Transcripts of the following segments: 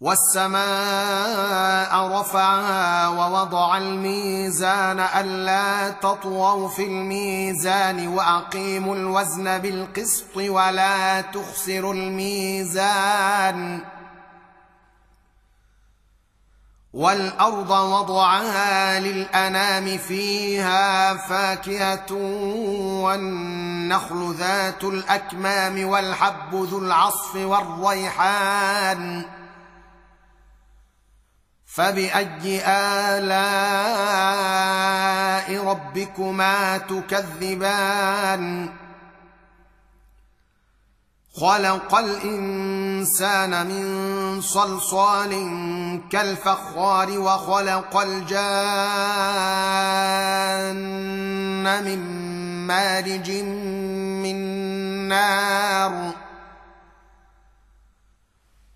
والسماء رفعها ووضع الميزان ألا تطغوا في الميزان وأقيموا الوزن بالقسط ولا تخسروا الميزان والأرض وضعها للأنام فيها فاكهة والنخل ذات الأكمام والحب ذو العصف والريحان فباي الاء ربكما تكذبان خلق الانسان من صلصال كالفخار وخلق الجان من مارج من نار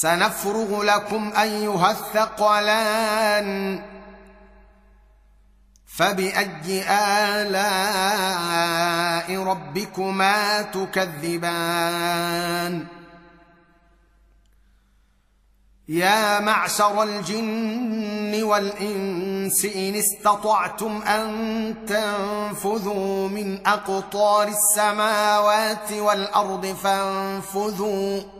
سنفرغ لكم أيها الثقلان. فبأي آلاء ربكما تكذبان؟ يا معشر الجن والإنس إن استطعتم أن تنفذوا من أقطار السماوات والأرض فانفذوا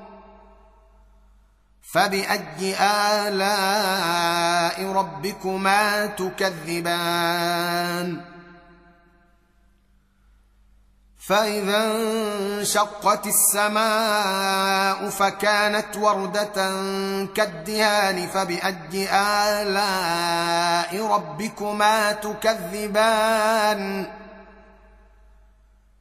فباي الاء ربكما تكذبان فاذا انشقت السماء فكانت ورده كالدهان فباي الاء ربكما تكذبان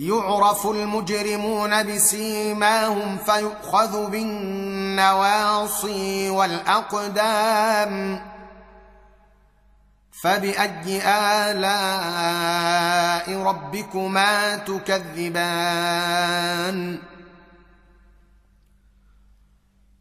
يعرف المجرمون بسيماهم فيؤخذ بالنواصي والأقدام. فبأي آلاء ربكما تكذبان؟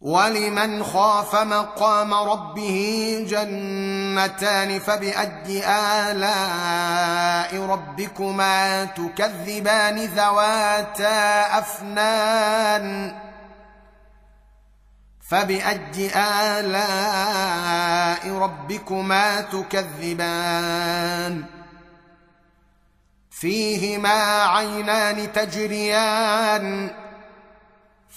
ولمن خاف مقام ربه جنتان فبأي آلاء ربكما تكذبان ذواتا أفنان فبأي آلاء ربكما تكذبان فيهما عينان تجريان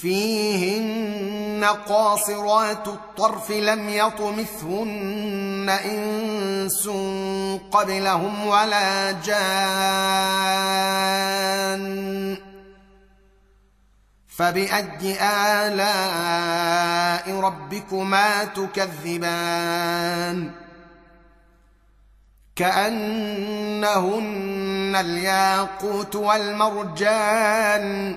فيهن قاصرات الطرف لم يطمثهن إنس قبلهم ولا جان. فبأي آلاء ربكما تكذبان؟ كأنهن الياقوت والمرجان.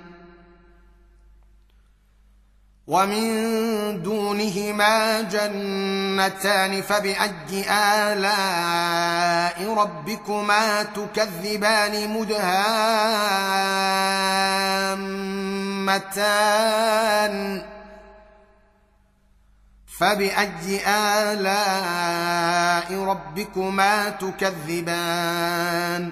ومن دونهما جنتان فبأي آلاء ربكما تكذبان مدهامتان؟ فبأي آلاء ربكما تكذبان؟